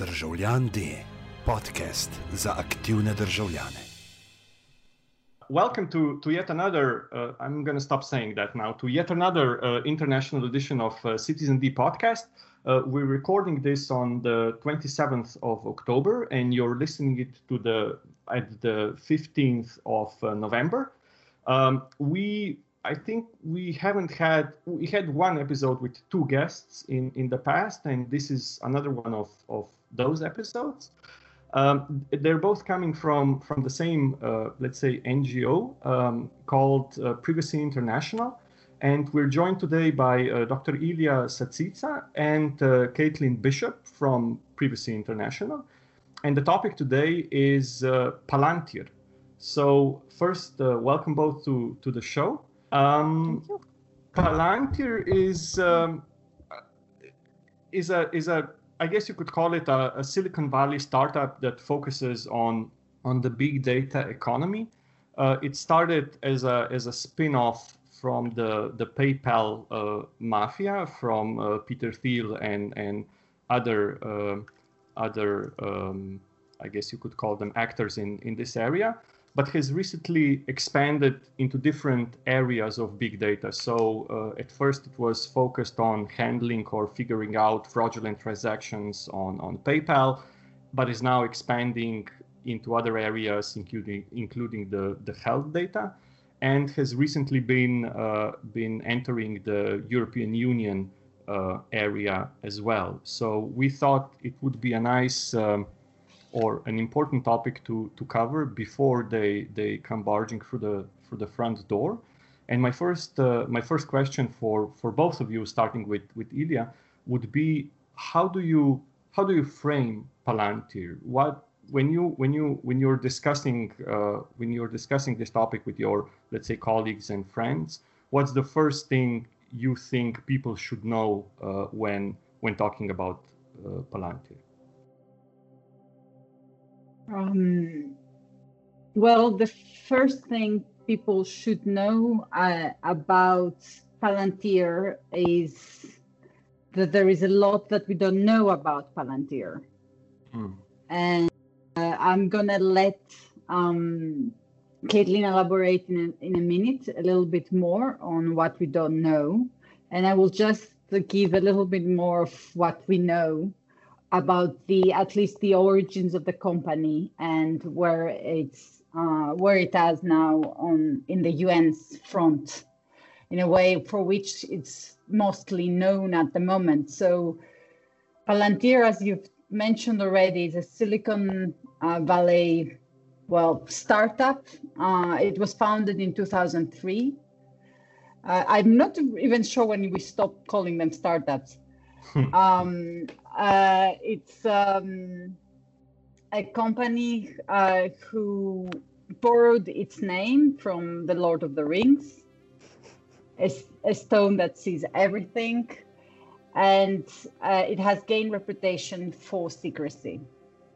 Državljan D, podcast za aktivne državljane. Welcome to, to yet another, uh, I'm going to stop saying that now, to yet another uh, international edition of uh, Citizen D podcast. Uh, we're recording this on the 27th of October, and you're listening it to the at the 15th of uh, November. Um, we I think we haven't had we had one episode with two guests in in the past, and this is another one of of those episodes. Um, they're both coming from from the same uh, let's say NGO um, called uh, Privacy International, and we're joined today by uh, Dr. Ilia Siatitsa and uh, Caitlin Bishop from Privacy International, and the topic today is uh, Palantir. So first, uh, welcome both to to the show. Um, Palantir is um, is a is a I guess you could call it a, a, Silicon Valley startup that focuses on on the big data economy. Uh, it started as a as a spin-off from the the PayPal uh, mafia from uh, Peter Thiel and and other uh, other um, I guess you could call them actors in in this area but has recently expanded into different areas of big data. So uh, at first it was focused on handling or figuring out fraudulent transactions on, on PayPal, but is now expanding into other areas, including including the, the health data, and has recently been uh, been entering the European Union uh, area as well. So we thought it would be a nice um, or an important topic to, to cover before they, they come barging through the through the front door. And my first uh, my first question for, for both of you, starting with, with Ilia, would be how do you how do you frame Palantir? What when you when you when you're discussing uh, when you're discussing this topic with your let's say colleagues and friends, what's the first thing you think people should know uh, when when talking about uh, Palantir? Um, well, the first thing people should know uh, about Palantir is that there is a lot that we don't know about Palantir. Mm. And uh, I'm going to let um, Caitlin elaborate in a, in a minute a little bit more on what we don't know. And I will just give a little bit more of what we know about the at least the origins of the company and where it's uh, where it has now on in the UN's front in a way for which it's mostly known at the moment. So Palantir, as you've mentioned already, is a Silicon uh, Valley well startup. Uh, it was founded in 2003. Uh, I'm not even sure when we stopped calling them startups. um, uh, it's um, a company uh, who borrowed its name from the Lord of the Rings, a, a stone that sees everything, and uh, it has gained reputation for secrecy.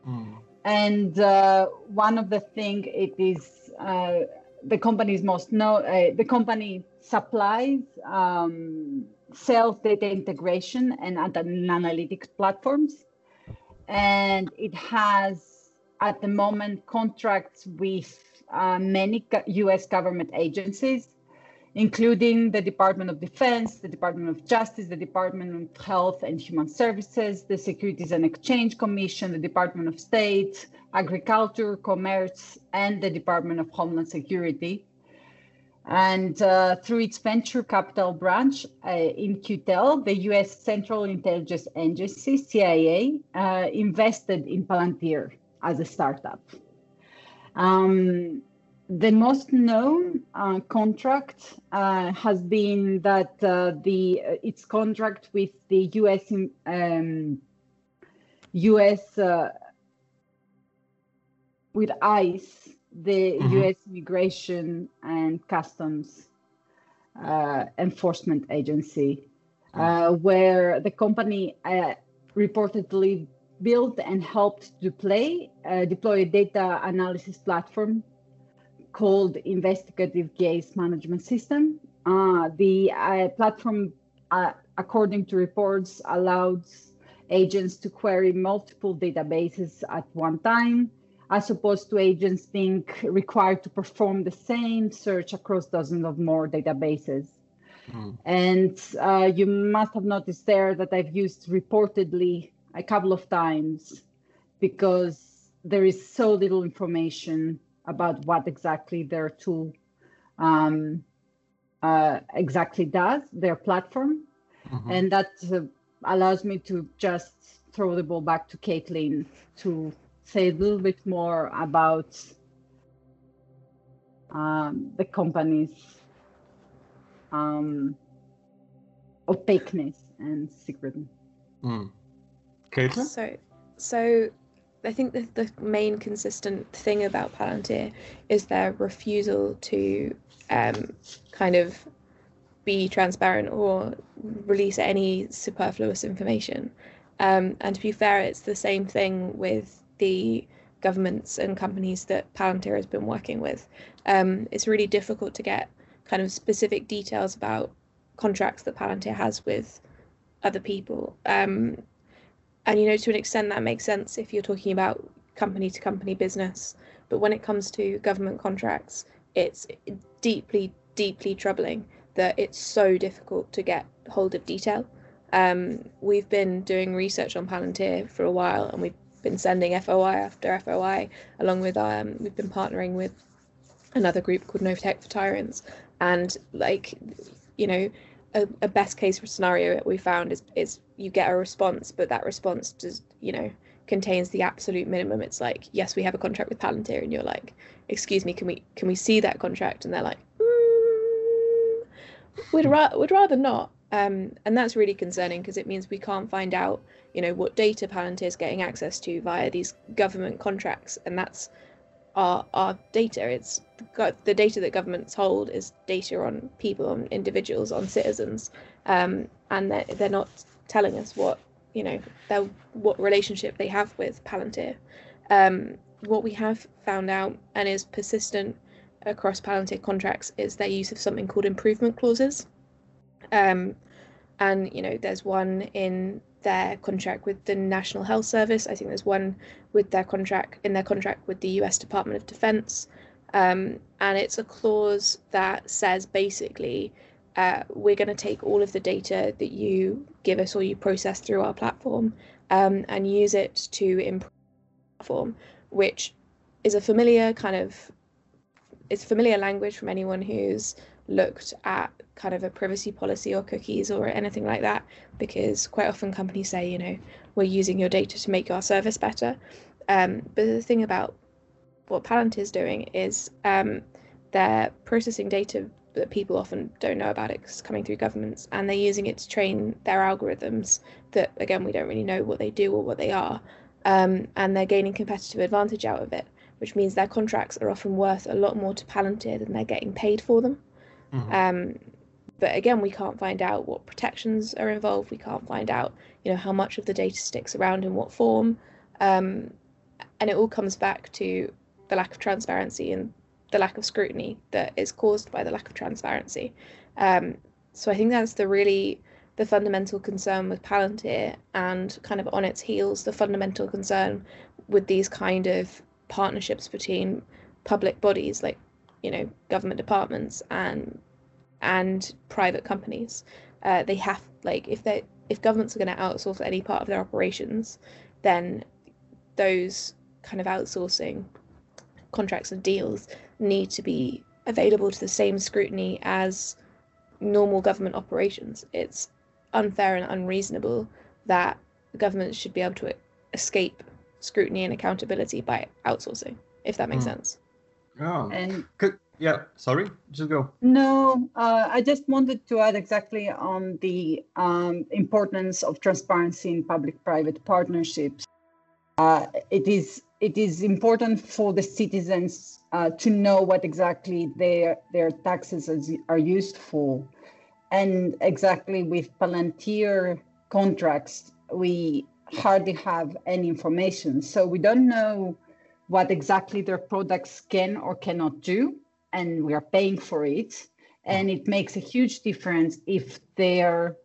Mm. And uh, one of the things it is uh, the company's most known, uh, the company supplies um, sales data integration and other analytics platforms. And it has, at the moment, contracts with uh, many US government agencies, including the Department of Defense, the Department of Justice, the Department of Health and Human Services, the Securities and Exchange Commission, the Department of State, Agriculture, Commerce, and the Department of Homeland Security. And uh, through its venture capital branch uh, In-Q-Tel, the US Central Intelligence Agency, CIA, uh, invested in Palantir as a startup. Um, the most known uh, contract uh, has been that uh, the its contract with the US um, US with ICE the mm-hmm. US Immigration and Customs uh, Enforcement Agency, uh, mm-hmm. where the company uh, reportedly built and helped to play, uh, deploy a data analysis platform called Investigative Case Management System. Uh, the uh, platform, according to reports, allows agents to query multiple databases at one time, as opposed to agents being required to perform the same search across dozens of more databases. Mm. And uh, you must have noticed there that I've used reportedly a couple of times because there is so little information about what exactly their tool um, uh, exactly does, their platform. Mm-hmm. And that uh, allows me to just throw the ball back to Caitlin to say a little bit more about um, the company's um, opaqueness and secret. Mm. Caitlin? So, so I think the, the main consistent thing about Palantir is their refusal to um, kind of be transparent or release any superfluous information. Um, and to be fair, it's the same thing with the governments and companies that Palantir has been working with. Um, it's really difficult to get kind of specific details about contracts that Palantir has with other people. Um, and you know, to an extent, that makes sense if you're talking about company to company business. But when it comes to government contracts, it's deeply, deeply troubling that it's so difficult to get hold of detail. Um, we've been doing research on Palantir for a while, and we've been sending FOI after FOI, along with um, we've been partnering with another group called No Tech for Tyrants, and like, you know, a, a best case scenario that we found is is you get a response, but that response just you know contains the absolute minimum. It's like, yes, we have a contract with Palantir, and you're like, excuse me, can we can we see that contract? And they're like, mm, we'd ra- would rather not. Um, and that's really concerning because it means we can't find out, you know, what data Palantir is getting access to via these government contracts, and that's our our data. It's the data that governments hold is data on people, on individuals, on citizens, um, and they're, they're not telling us what you know what relationship they have with Palantir. Um, what we have found out and is persistent across Palantir contracts is their use of something called improvement clauses. Um, and you know, there's one in their contract with the National Health Service. I think there's one with their contract in their contract with the U.S. Department of Defense, um, and it's a clause that says basically uh, we're going to take all of the data that you give us or you process through our platform um, and use it to improve the platform, which is a familiar kind of it's familiar language from anyone who's looked at kind of a privacy policy or cookies or anything like that because quite often companies say you know we're using your data to make our service better. Um, but the thing about what palantir is doing is um, they're processing data that people often don't know about it it's coming through governments and they're using it to train their algorithms that again we don't really know what they do or what they are. Um, and they're gaining competitive advantage out of it which means their contracts are often worth a lot more to palantir than they're getting paid for them mm-hmm. um, but again we can't find out what protections are involved we can't find out you know how much of the data sticks around in what form um, and it all comes back to the lack of transparency and the lack of scrutiny that is caused by the lack of transparency. Um, so I think that's the really the fundamental concern with Palantir and kind of on its heels the fundamental concern with these kind of partnerships between public bodies like you know government departments and and private companies. Uh, they have like if they if governments are going to outsource any part of their operations, then those kind of outsourcing contracts and deals need to be available to the same scrutiny as normal government operations. It's unfair and unreasonable that governments should be able to escape scrutiny and accountability by outsourcing, if that makes mm. sense. Oh, and Could, yeah, sorry, just go. No, uh, I just wanted to add exactly on the um, importance of transparency in public-private partnerships. Uh, it is it is important for the citizens uh, to know what exactly their their taxes are used for, and exactly with Palantir contracts, we hardly have any information, so we don't know what exactly their products can or cannot do, and we are paying for it, and it makes a huge difference if their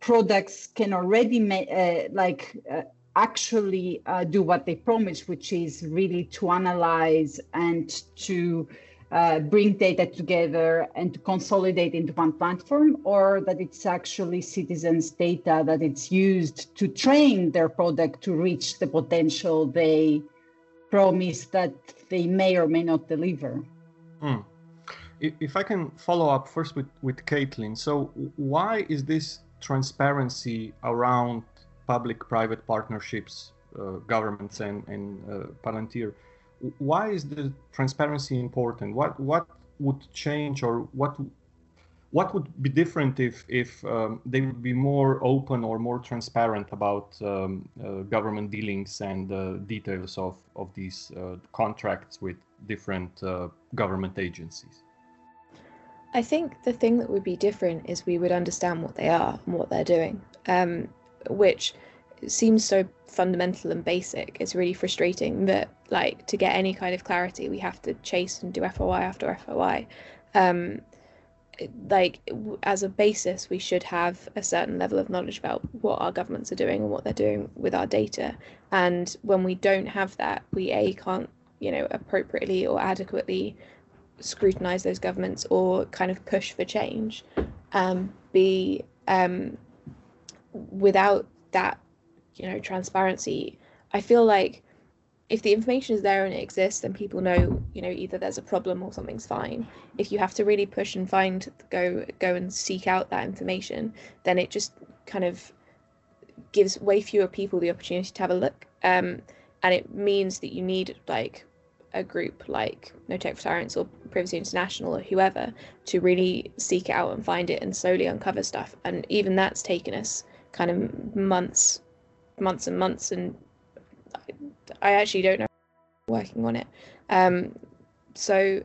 products can already ma- uh, like uh, actually uh, do what they promise, which is really to analyze and to uh, bring data together and to consolidate into one platform, or that it's actually citizens' data that it's used to train their product to reach the potential they promise that they may or may not deliver. Mm. If I can follow up first with, with Caitlin. So, why is this transparency around public private partnerships, uh, governments, and, and uh, Palantir? why is the transparency important? What what would change or what what would be different if if um, they would be more open or more transparent about um, uh, government dealings and uh, details of of these uh, contracts with different uh, government agencies? I think the thing that would be different is we would understand what they are and what they're doing, um, which seems so fundamental and basic. It's really frustrating that like to get any kind of clarity, we have to chase and do FOI after FOI. Like as a basis, we should have a certain level of knowledge about what our governments are doing and what they're doing with our data. And when we don't have that, we a can't you know appropriately or adequately scrutinize those governments or kind of push for change. Um, b um, without that you know transparency i feel like if the information is there and it exists then people know you know either there's a problem or something's fine if you have to really push and find go go and seek out that information then it just kind of gives way fewer people the opportunity to have a look um, and it means that you need like a group like No Tech for Tyrants or Privacy International or whoever to really seek it out and find it and slowly uncover stuff. And even that's taken us kind of months months and months, and I actually don't know working on it. Um, so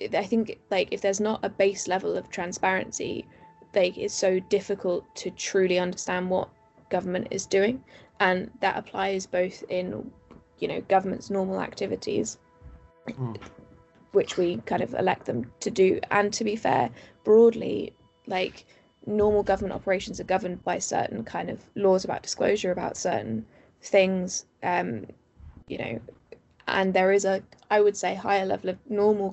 I think like if there's not a base level of transparency, like it's so difficult to truly understand what government is doing, and that applies both in you know government's normal activities. Mm. Which we kind of elect them to do, and to be fair, broadly, like normal government operations are governed by certain kind of laws about disclosure about certain things um, you know and there is a i would say higher level of normal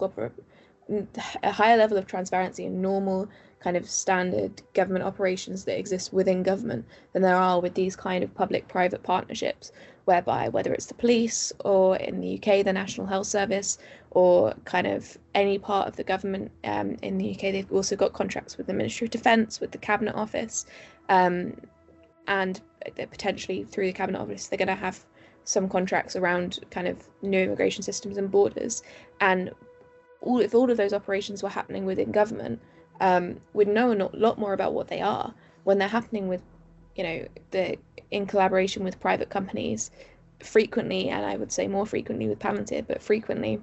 a higher level of transparency and normal kind of standard government operations that exist within government than there are with these kind of public private partnerships whereby whether it's the police or in the UK the National Health Service or kind of any part of the government um, in the UK they've also got contracts with the Ministry of Defence with the Cabinet Office um, and potentially through the Cabinet Office they're going to have some contracts around kind of new immigration systems and borders. And all if all of those operations were happening within government um, we'd know a lot more about what they are. When they're happening with you know the in collaboration with private companies frequently and i would say more frequently with palantir but frequently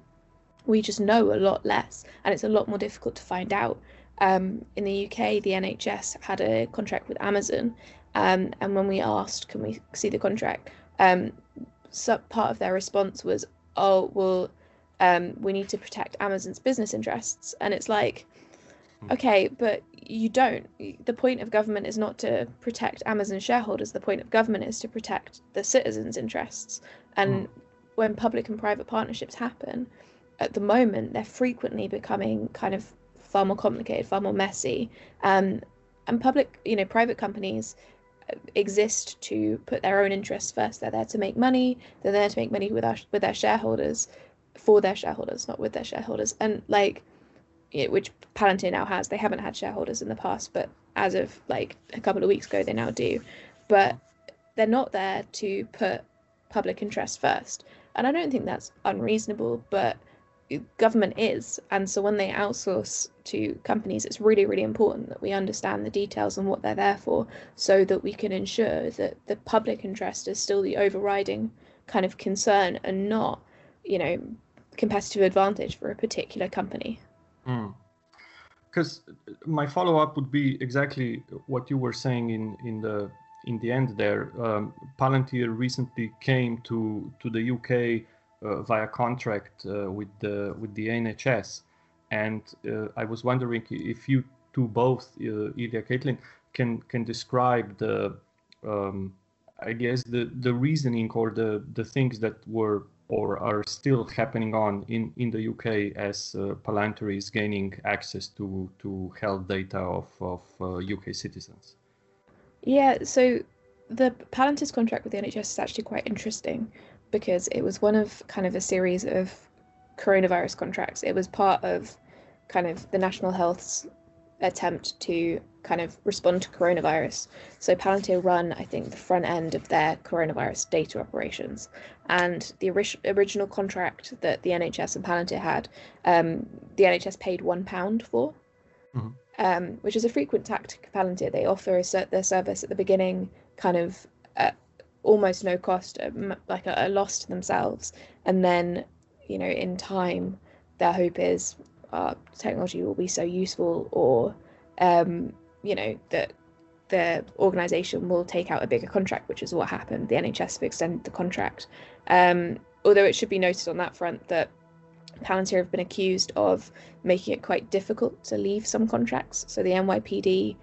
we just know a lot less and it's a lot more difficult to find out. Um, in the uk the nhs had a contract with amazon um, and when we asked can we see the contract um, so part of their response was oh well um, we need to protect amazon's business interests and it's like Hmm. Okay, but you don't. The point of government is not to protect Amazon shareholders. The point of government is to protect the citizens' interests. And mm. when public and private partnerships happen, at the moment, they're frequently becoming kind of far more complicated, far more messy. Um, and public, you know, private companies exist to put their own interests first. They're there to make money. They're there to make money with our, with their shareholders, for their shareholders, not with their shareholders. And like which Palantir now has. They haven't had shareholders in the past, but as of like a couple of weeks ago, they now do. But they're not there to put public interest first. And I don't think that's unreasonable, but government is. And so when they outsource to companies, it's really, really important that we understand the details and what they're there for so that we can ensure that the public interest is still the overriding kind of concern and not, you know, competitive advantage for a particular company. Because mm. my follow up would be exactly what you were saying in in the in the end there. Um, Palantir recently came to to the UK via contract uh, with the with the NHS, and uh, I was wondering if you two both, uh, Ilia, Caitlin, can can describe the um, I guess the the reasoning or the the things that were or are still happening on in in the UK as uh, Palantir is gaining access to to health data of of uh, UK citizens. Yeah, so the Palantir's contract with the NHS is actually quite interesting because it was one of kind of a series of coronavirus contracts. It was part of kind of the National Health's attempt to kind of respond to coronavirus. So Palantir run, I think, the front end of their coronavirus data operations. And the ori- original contract that the NHS and Palantir had, um, the NHS paid one pound for, Mhm. um, which is a frequent tactic of Palantir. They offer a their service at the beginning, kind of at almost no cost, um, like a, a loss to themselves, and then, you know, in time, their hope is our technology will be so useful, or um, you know that the organization will take out a bigger contract, which is what happened. The NHS have extended the contract. Um, although it should be noted on that front that Palantir have been accused of making it quite difficult to leave some contracts. So the NYPD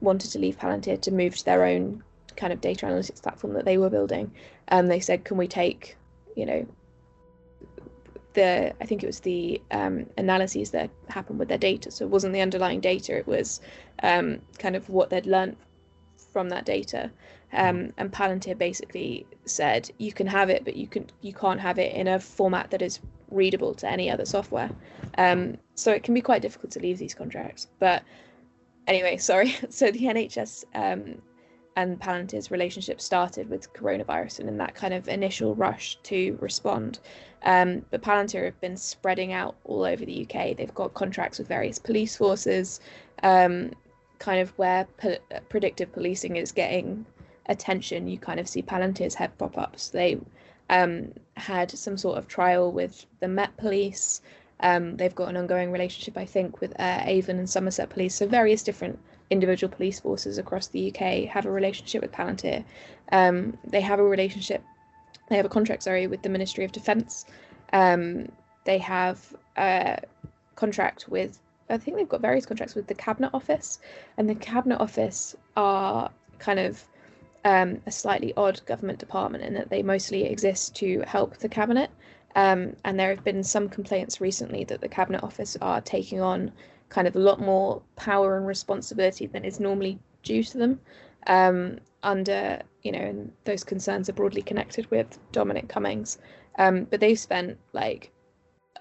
wanted to leave Palantir to move to their own kind of data analytics platform that they were building. And they said, can we take, you know, the I think it was the um, analyses that happened with their data. So it wasn't the underlying data; it was um, kind of what they'd learned from that data. Um, and Palantir basically said, you can have it, but you can you can't have it in a format that is readable to any other software. Um, so it can be quite difficult to leave these contracts. But anyway, sorry. So the NHS um, and Palantir's relationship started with coronavirus and in that kind of initial rush to respond. Um, but Palantir have been spreading out all over the UK. They've got contracts with various police forces, um, kind of where po- predictive policing is getting attention. You kind of see Palantir's head pop up. So they um, had some sort of trial with the Met Police. Um, they've got an ongoing relationship, I think, with uh, Avon and Somerset Police. So various different individual police forces across the UK have a relationship with Palantir. Um, they have a relationship, they have a contract, sorry, with the Ministry of Defence. Um, they have a contract with, I think they've got various contracts with the Cabinet Office, and the Cabinet Office are kind of um, a slightly odd government department in that they mostly exist to help the Cabinet. Um, and there have been some complaints recently that the Cabinet Office are taking on kind of a lot more power and responsibility than is normally due to them. Um, under, you know, and those concerns are broadly connected with Dominic Cummings. Um, but they've spent like,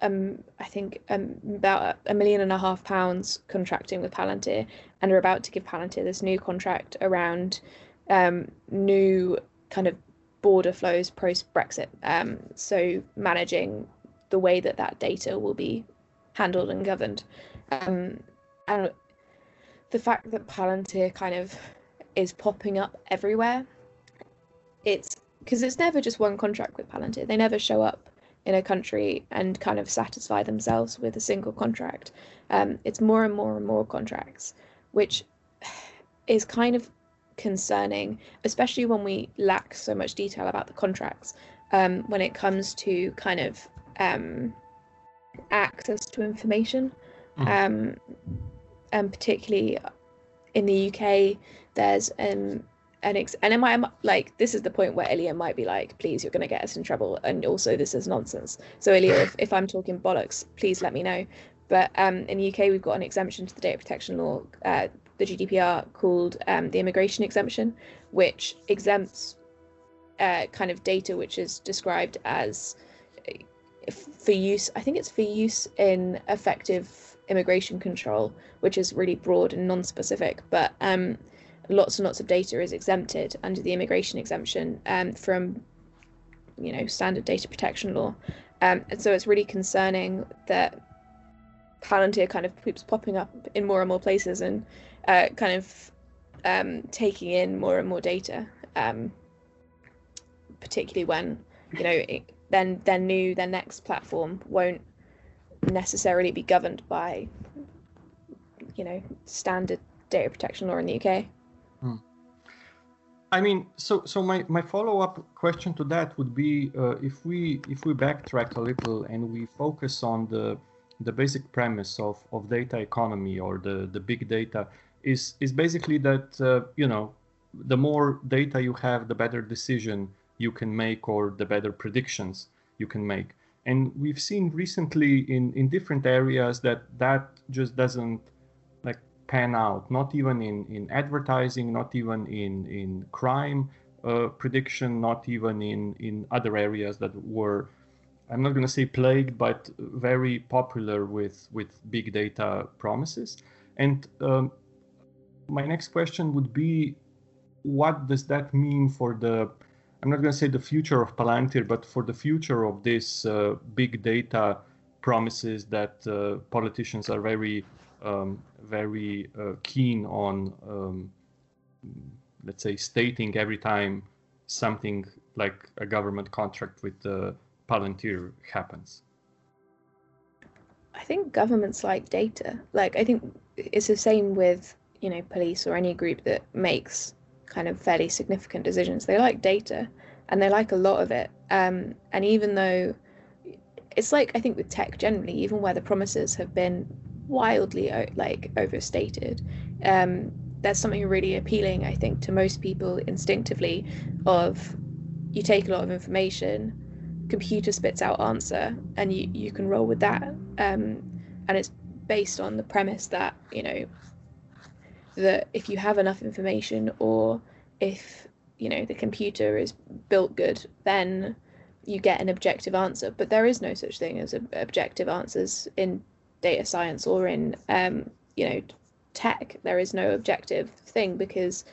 um, I think um, about a million and a half pounds contracting with Palantir, and are about to give Palantir this new contract around um, new kind of border flows post Brexit. Um, so managing the way that that data will be handled and governed. Um, and the fact that Palantir kind of is popping up everywhere, it's because it's never just one contract with Palantir. They never show up in a country and kind of satisfy themselves with a single contract. Um, it's more and more and more contracts, which is kind of concerning, especially when we lack so much detail about the contracts. Um, when it comes to kind of um, access to information, Mhm. um, and particularly in the UK, there's um, an ex- and it might like this is the point where Ilia might be like, please, you're going to get us in trouble, and also this is nonsense. So Ilia, if, if I'm talking bollocks, please let me know. But um, in the UK, we've got an exemption to the data protection law, uh, the GDPR, called um, the immigration exemption, which exempts uh, kind of data which is described as uh, for use. I think it's for use in effective immigration control, which is really broad and non-specific. But um, lots and lots of data is exempted under the immigration exemption um, from, you know, standard data protection law. Um, and so it's really concerning that Palantir kind of keeps popping up in more and more places and uh, kind of um, taking in more and more data, um, particularly when you know it, then their new their next platform won't necessarily be governed by you know standard data protection law in the UK. I mean, so so my, my follow up question to that would be uh, if we if we backtrack a little and we focus on the the basic premise of, of data economy or the, the big data, is is basically that uh, you know the more data you have, the better decision you can make or the better predictions you can make. And we've seen recently in, in different areas that that just doesn't like pan out, not even in, in advertising, not even in, in crime uh, prediction, not even in, in other areas that were, I'm not going to say plagued, but very popular with, with big data promises. And um, my next question would be what does that mean for the i'm not going to say the future of palantir but for the future of this uh, big data promises that uh, politicians are very um, very uh, keen on um, let's say stating every time something like a government contract with uh, palantir happens. I think governments like data. Like i think it's the same with you know police or any group that makes kind of fairly significant decisions. They like data and they like a lot of it. Um, and even though it's like, I think with tech generally, even where the promises have been wildly like overstated, um, there's something really appealing, I think, to most people instinctively of you take a lot of information, computer spits out answer, and you, you can roll with that. Um, and it's based on the premise that, you know, that if you have enough information or if you know the computer is built good then you get an objective answer. But there is no such thing as objective answers in data science or in um, you know tech. There is no objective thing because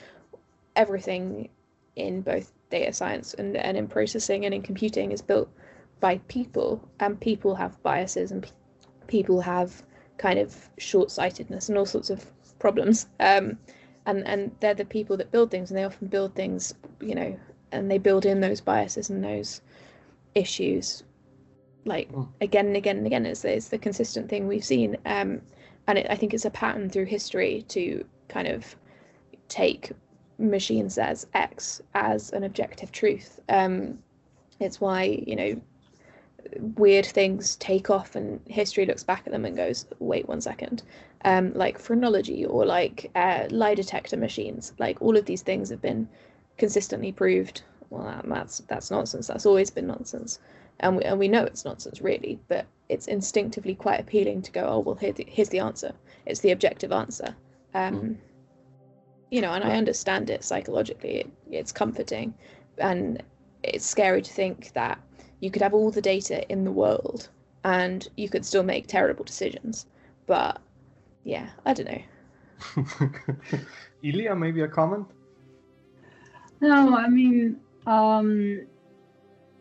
everything in both data science and, and in processing and in computing is built by people and people have biases and pe- people have kind of short-sightedness and all sorts of problems. Um, and and they're the people that build things, and they often build things, you know, and they build in those biases and those issues, like mm. again and again and again. It's, it's the consistent thing we've seen, um, and it, I think it's a pattern through history to kind of take machine says X as an objective truth. Um, it's why you know weird things take off and history looks back at them and goes wait one second. Um, like phrenology or like uh, lie detector machines. Like all of these things have been consistently proved. Well that's that's nonsense. That's always been nonsense. And we, and we know it's nonsense really but it's instinctively quite appealing to go oh well here the, here's the answer. It's the objective answer. Um, mm. you know and i understand it psychologically. It, it's comforting. And it's scary to think that you could have all the data in the world and you could still make terrible decisions. But yeah, I don't know. Ilia, maybe a comment? No, I mean, um,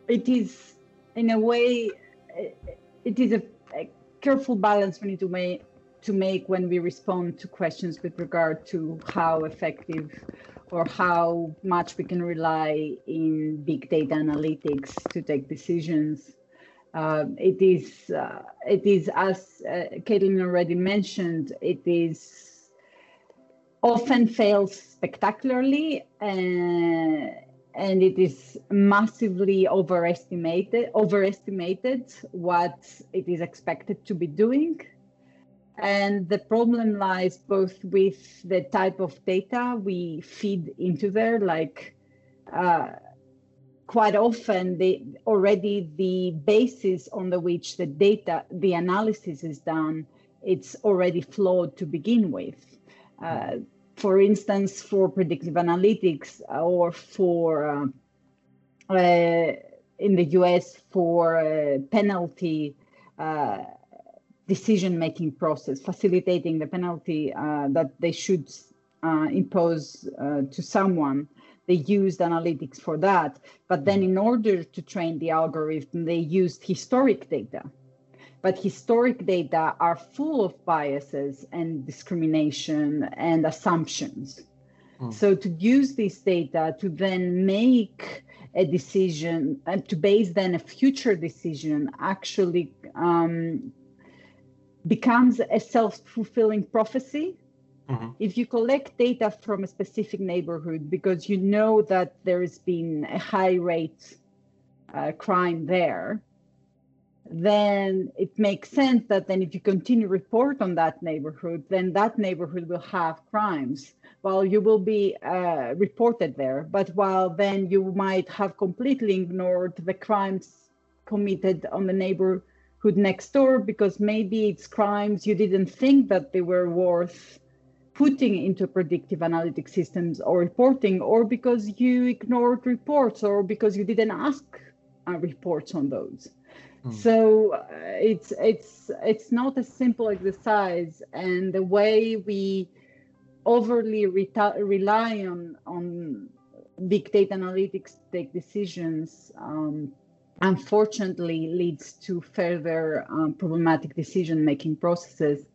it is in a way, it is a, a careful balance we need to make to make when we respond to questions with regard to how effective or how much we can rely in big data analytics to take decisions. Uh, it is, uh, it is as uh, Caitlin already mentioned, it is often fails spectacularly and, uh, and it is massively overestimated, overestimated what it is expected to be doing and the problem lies both with the type of data we feed into there, like uh, quite often the already the basis on the which the data, the analysis is done, it's already flawed to begin with. Uh, for instance, for predictive analytics or for uh, uh in the US for uh, penalty uh, decision making process, facilitating the penalty uh, that they should uh, impose uh, to someone. They used analytics for that. But then, in order to train the algorithm, they used historic data. But historic data are full of biases and discrimination and assumptions. Mm. So, to use this data to then make a decision and to base then a future decision actually um, becomes a self-fulfilling prophecy mm-hmm. if you collect data from a specific neighborhood because you know that there's been a high rate uh, crime there then it makes sense that then if you continue report on that neighborhood, then that neighborhood will have crimes while you will be uh, reported there. But while then you might have completely ignored the crimes committed on the neighborhood next door because maybe it's crimes you didn't think that they were worth putting into predictive analytic systems or reporting, or because you ignored reports or because you didn't ask uh, reports on those. Mm. So uh, it's it's it's not a simple exercise, and the way we overly reta- rely on on big data analytics to take decisions um, unfortunately leads to further um, problematic decision making processes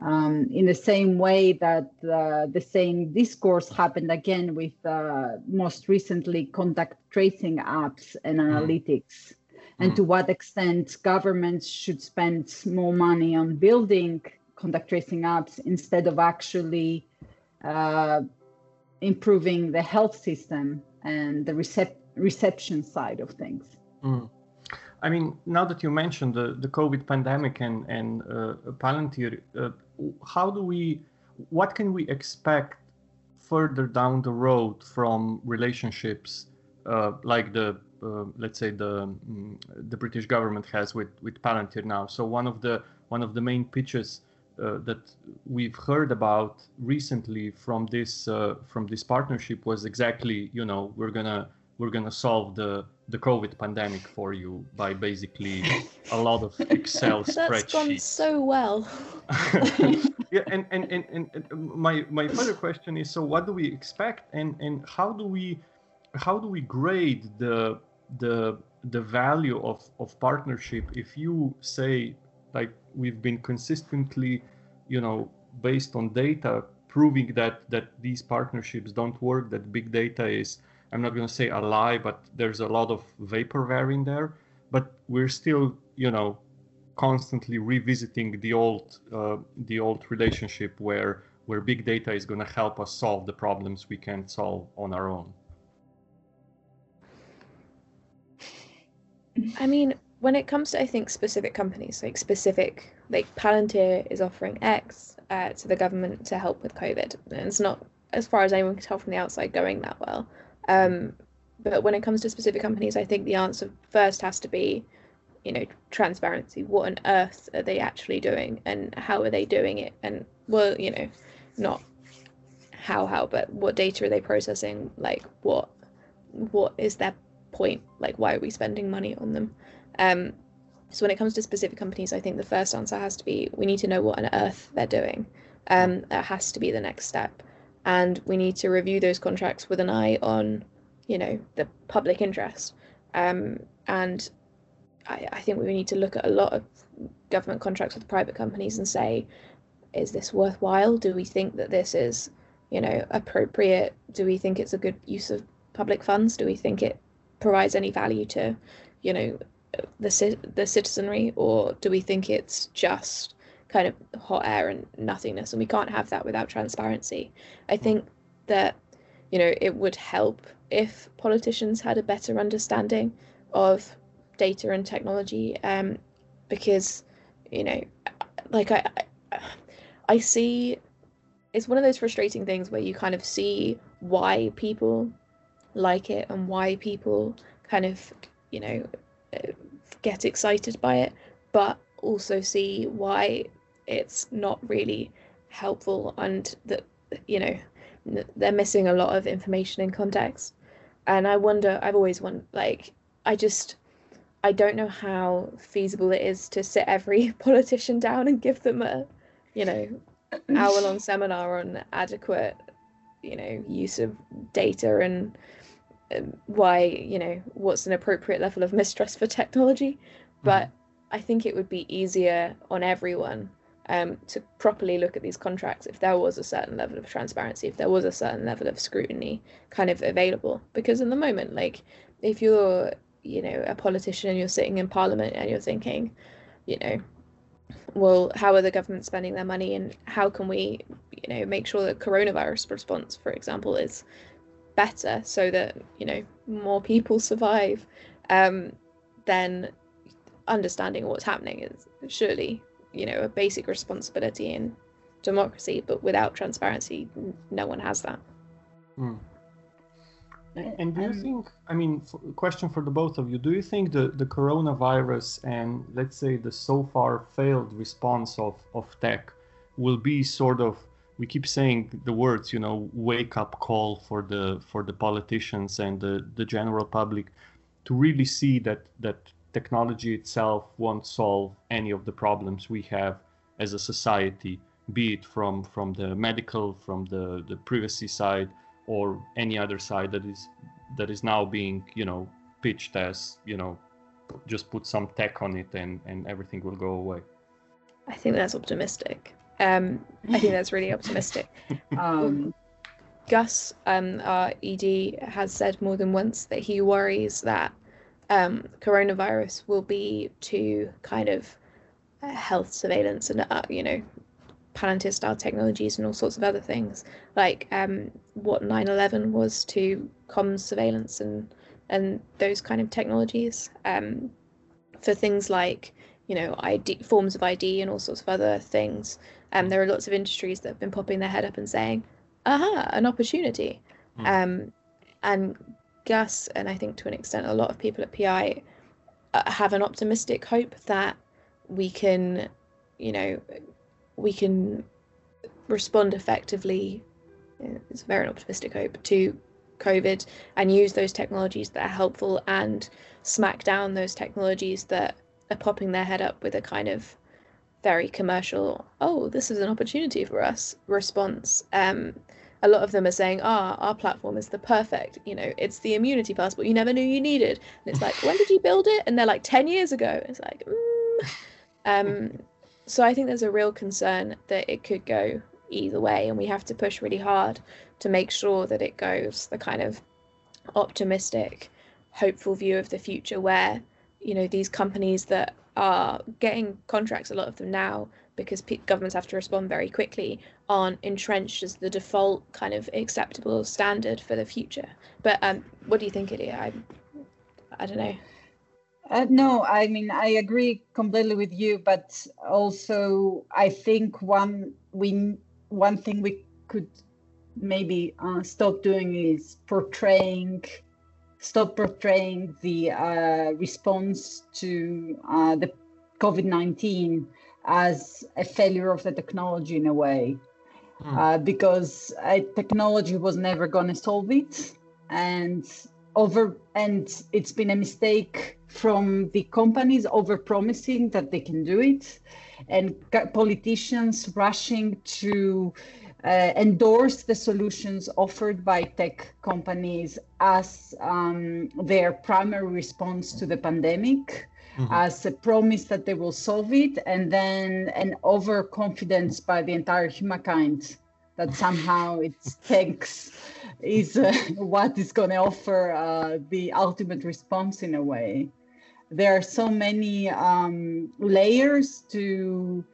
um, in the same way that uh, the same discourse happened again with uh, most recently contact tracing apps and mm. analytics and mm. to what extent governments should spend more money on building contact tracing apps instead of actually uh, improving the health system and the recep- reception side of things. Mm. I mean, now that you mentioned the, the COVID pandemic and and uh, Palantir, uh, how do we, what can we expect further down the road from relationships uh, like the uh, let's say the um, the British government has with with Palantir now? So one of the one of the main pitches uh, that we've heard about recently from this uh, from this partnership was exactly you know we're gonna we're gonna solve the the COVID pandemic for you by basically a lot of Excel That's spreadsheets. That's gone so well. yeah, and, and, and, and my my further question is: so what do we expect, and and how do we how do we grade the the the value of of partnership if you say like we've been consistently, you know, based on data, proving that that these partnerships don't work, that big data is I'm not going to say a lie, but there's a lot of vaporware in there. But we're still, you know, constantly revisiting the old uh, the old relationship where where big data is going to help us solve the problems we can't solve on our own. I mean, when it comes to I think specific companies, like specific, like Palantir is offering X uh, to the government to help with COVID, and it's not, as far as anyone can tell from the outside, going that well. Um, but when it comes to specific companies, I think the answer first has to be, you know, transparency. What on earth are they actually doing, and how are they doing it? And well, you know, not how how, but what data are they processing? Like what what is their point? Like why are we spending money on them? Um, so when it comes to specific companies, I think the first answer has to be we need to know what on earth they're doing. Um, that has to be the next step, and we need to review those contracts with an eye on, you know, the public interest. Um, and I, I think we need to look at a lot of government contracts with private companies and say, is this worthwhile? Do we think that this is, you know, appropriate? Do we think it's a good use of public funds? Do we think it provides any value to, you know, the the citizenry, or do we think it's just kind of hot air and nothingness? And we can't have that without transparency. I hmm. think that you know it would help if politicians had a better understanding of data and technology, um, because you know, like I, I, I see. It's one of those frustrating things where you kind of see why people like it and why people kind of you know get excited by it, but also see why it's not really helpful and that you know they're missing a lot of information in context. And I wonder, I've always wondered, like, I just, I don't know how feasible it is to sit every politician down and give them a, you know, hour long seminar on adequate, you know, use of data and why you know what's an appropriate level of mistrust for technology but mm-hmm. i think it would be easier on everyone um, to properly look at these contracts if there was a certain level of transparency if there was a certain level of scrutiny kind of available. Because in the moment like if you're you know a politician and you're sitting in parliament and you're thinking you know well how are the government spending their money and how can we you know make sure that coronavirus response for example is better so that you know more people survive um, then understanding what's happening is surely you know a basic responsibility in democracy but without transparency no one has that mm. and do you think i mean question for the both of you do you think the, the coronavirus and let's say the so far failed response of, of tech will be sort of we keep saying the words you know wake up call for the for the politicians and the, the general public to really see that that technology itself won't solve any of the problems we have as a society be it from from the medical from the the privacy side or any other side that is that is now being you know pitched as you know just put some tech on it and and everything will go away i think that's optimistic um, I think that's really optimistic. Um, Gus, um, our ED, has said more than once that he worries that um, coronavirus will be to kind of uh, health surveillance and uh, you know Palantir style technologies and all sorts of other things like um, what 9/11 was to comms surveillance and and those kind of technologies um, for things like you know ID forms of ID and all sorts of other things um, there are lots of industries that have been popping their head up and saying, aha, an opportunity. Mm. Um, and Gus, and I think to an extent a lot of people at PI, uh, have an optimistic hope that we can, you know, we can respond effectively. It's a very optimistic hope to COVID and use those technologies that are helpful and smack down those technologies that are popping their head up with a kind of very commercial, oh, this is an opportunity for us response. Um, a lot of them are saying, ah, our platform is the perfect, you know, it's the immunity passport you never knew you needed. And it's like, when did you build it? And they're like, 10 years ago. It's like, mm. um, so I think there's a real concern that it could go either way. And we have to push really hard to make sure that it goes the kind of optimistic, hopeful view of the future where, you know, these companies that are getting contracts, a lot of them now, because p- governments have to respond very quickly, aren't entrenched as the default kind of acceptable standard for the future. But um, what do you think, Ilia? I, I don't know. Uh, no, I mean I agree completely with you, but also I think one we one thing we could maybe uh, stop doing is portraying stop portraying the uh, response to uh, the COVID 19 as a failure of the technology in a way, mm. uh, because technology was never going to solve it. And over and it's been a mistake from the companies over promising that they can do it and politicians rushing to uh, endorse the solutions offered by tech companies as um, their primary response to the pandemic. Mm-hmm. As a promise that they will solve it, and then an overconfidence by the entire humankind that somehow it's thanks is uh, what is going to offer uh, the ultimate response in a way. There are so many um, layers to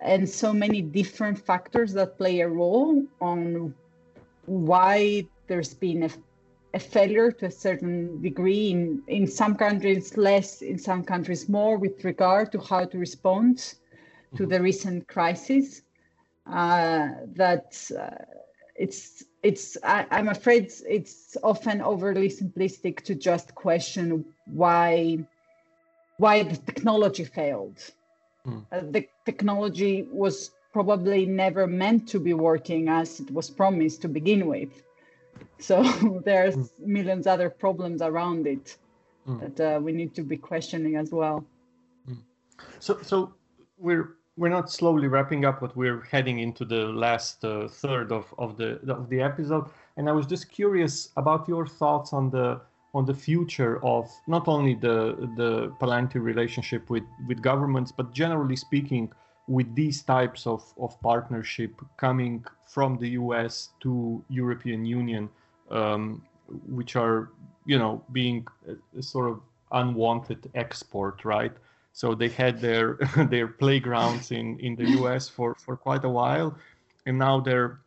and so many different factors that play a role on why there's been a, a failure to a certain degree in, in some countries less in some countries more with regard to how to respond mm-hmm. to the recent crisis uh, that uh, it's it's I, i'm afraid it's often overly simplistic to just question why why the technology failed Mm. Uh, the technology was probably never meant to be working as it was promised to begin with. So there's mm. millions other problems around it mm. that uh, we need to be questioning as well. Hmm. So, so we're we're not slowly wrapping up, but we're heading into the last uh, third of, of the of the episode. And I was just curious about your thoughts on the on the future of not only the the Palantir relationship with with governments, but generally speaking, with these types of, of partnership coming from the US to European Union, um, which are you know being sort of unwanted export, right? So they had their their playgrounds in in the US for for quite a while, and now they're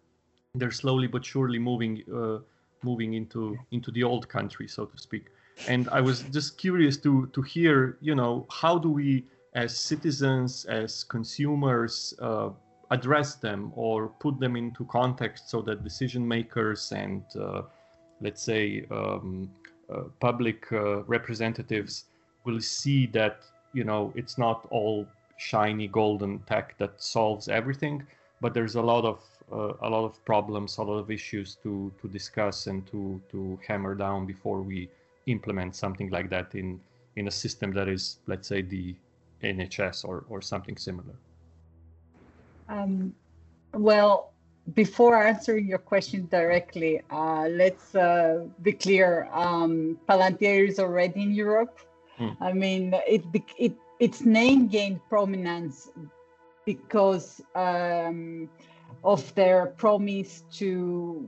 they're slowly but surely moving. Uh, moving into into the old country, so to speak. and I was just curious to to hear, you know, how do we, as citizens, as consumers, uh, address them or put them into context so that decision makers and, uh, let's say, um, uh, public uh, representatives will see that you know it's not all shiny golden tech that solves everything, but there's a lot of uh, a lot of problems, a lot of issues to to discuss and to to hammer down before we implement something like that in in a system that is, let's say, the NHS or or something similar. Um, well, before answering your question directly, uh, let's uh, be clear. Um, Palantir is already in Europe. Mm. I mean, it, it its name gained prominence because um, of their promise to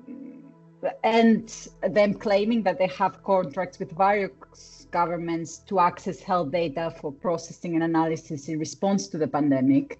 and them claiming that they have contracts with various governments to access health data for processing and analysis in response to the pandemic.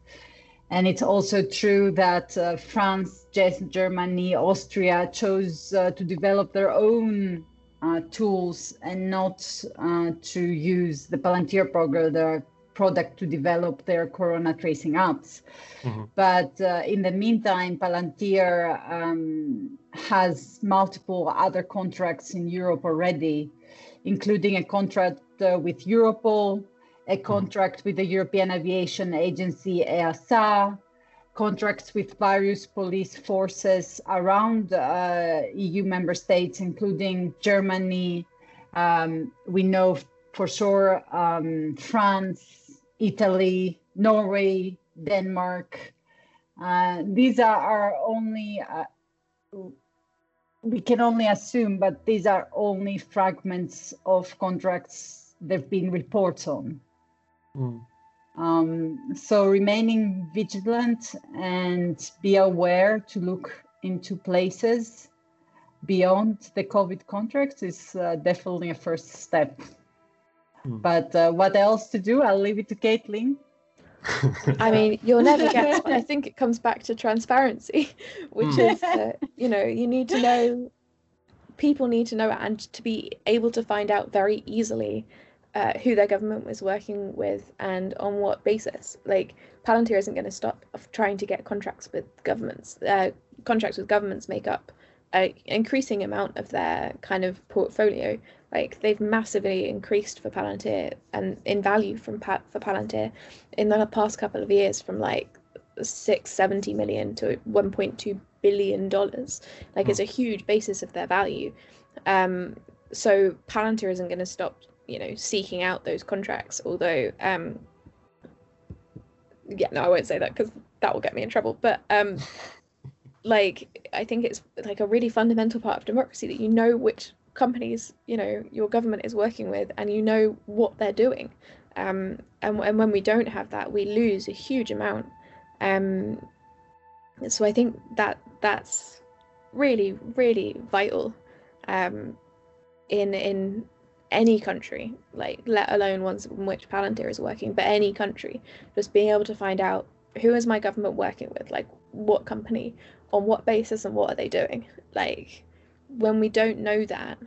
And it's also true that uh, France, Germany, Austria chose uh, to develop their own uh, tools and not uh, to use the Palantir program, their product to develop their corona tracing apps. Mm-hmm. But uh, in the meantime, Palantir um, has multiple other contracts in Europe already, including a contract uh, with Europol, a contract with the European Aviation Agency EASA, contracts with various police forces around uh, EU member states, including Germany. Um, we know for sure um, France, Italy, Norway, Denmark. Uh, these are our only, uh, we can only assume, but these are only fragments of contracts there have been reports on. Mm. Um, so remaining vigilant and be aware to look into places beyond the COVID contracts is uh, definitely a first step. Mm. But uh, what else to do? I'll leave it to Caitlin. I mean, you'll never get. I think it comes back to transparency, which mm. is, uh, you know, you need to know. People need to know and to be able to find out very easily uh, who their government was working with and on what basis. Like Palantir isn't going to stop trying to get contracts with governments. Uh, contracts with governments make up an increasing amount of their kind of portfolio. Like they've massively increased for Palantir and in value from pa- for Palantir in the past couple of years from like six seventy million to 1.2 billion dollars. Like it's a huge basis of their value. Um, so Palantir isn't going to stop you know seeking out those contracts although um yeah no i won't say that because that will get me in trouble but um like i think it's like a really fundamental part of democracy that you know which companies you know your government is working with and you know what they're doing. Um and, and when we don't have that we lose a huge amount. Um so i think that that's really really vital um in in any country, like let alone ones in which Palantir is working, but any country, just being able to find out who is my government working with, like what company, on what basis, and what are they doing. Like when we don't know that,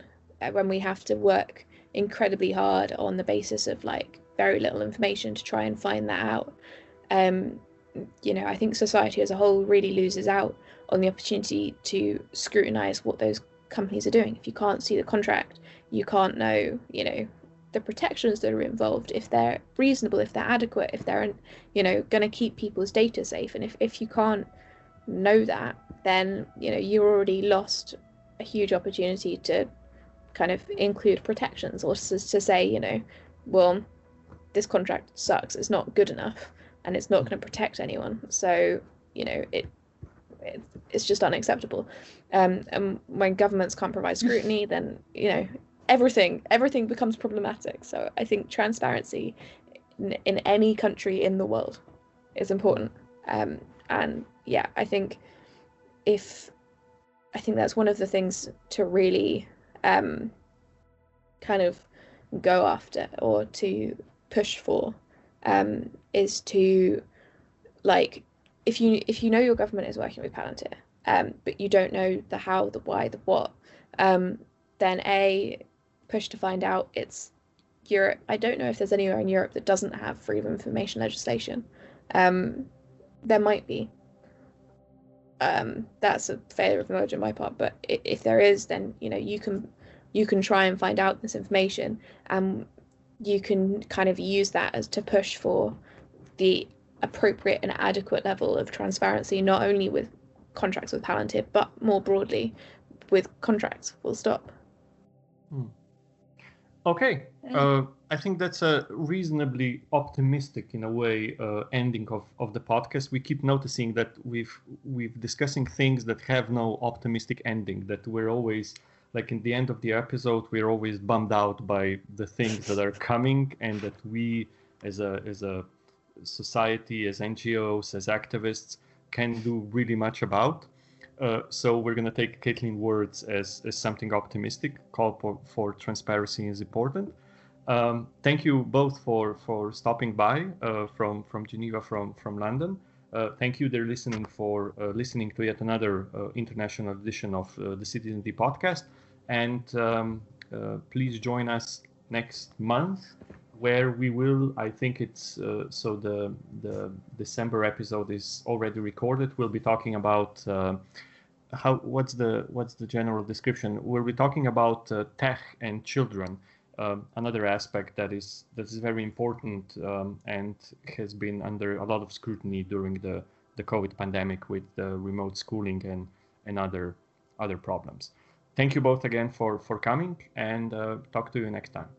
uh, when we have to work incredibly hard on the basis of like very little information to try and find that out, um, you know, I think society as a whole really loses out on the opportunity to scrutinize what those companies are doing. If you can't see the contract, you can't know, you know, the protections that are involved, if they're reasonable, if they're adequate, if they're, you know, going to keep people's data safe. And if, if you can't know that, then, you know, you're already lost a huge opportunity to kind of include protections or to, to say, you know, well, this contract sucks, it's not good enough, and it's not mm. going to protect anyone. So, you know, it it's just unacceptable. Um, and when governments can't provide scrutiny, then you know everything everything becomes problematic. So I think transparency in, in any country in the world is important. Um, and yeah, I think if I think that's one of the things to really um, kind of go after or to push for um, is to like if you if you know your government is working with Palantir, um, but you don't know the how, the why, the what, um, then a push to find out. It's Europe. I don't know if there's anywhere in Europe that doesn't have freedom of information legislation. Um, there might be. Um, that's a failure of knowledge on my part, but if there is, then you know you can you can try and find out this information, and you can kind of use that as to push for the appropriate and adequate level of transparency, not only with contracts with Palantir, but more broadly with contracts. Full stop. Hmm. Okay, uh, I think that's a reasonably optimistic, in a way, uh, ending of, of the podcast. We keep noticing that we've we've discussing things that have no optimistic ending. That we're always like in the end of the episode, we're always bummed out by the things that are coming, and that we, as a as a society, as NGOs, as activists, can do really much about. Uh, so we're going to take Caitlin words as, as something optimistic. Call for, for transparency is important. Um, thank you both for for stopping by uh, from from Geneva, from from London. Uh, thank you, dear listening, for uh, listening to yet another uh, international edition of the Citizen D podcast. And um, please join us next month where we will i think it's uh, so the the december episode is already recorded. We'll be talking about uh, how what's the what's the general description? We'll be talking about uh, tech and children um, another aspect that is that is very important um, and has been under a lot of scrutiny during the the covid pandemic with the remote schooling and and other other problems. Thank you both again for for coming and uh, talk to you next time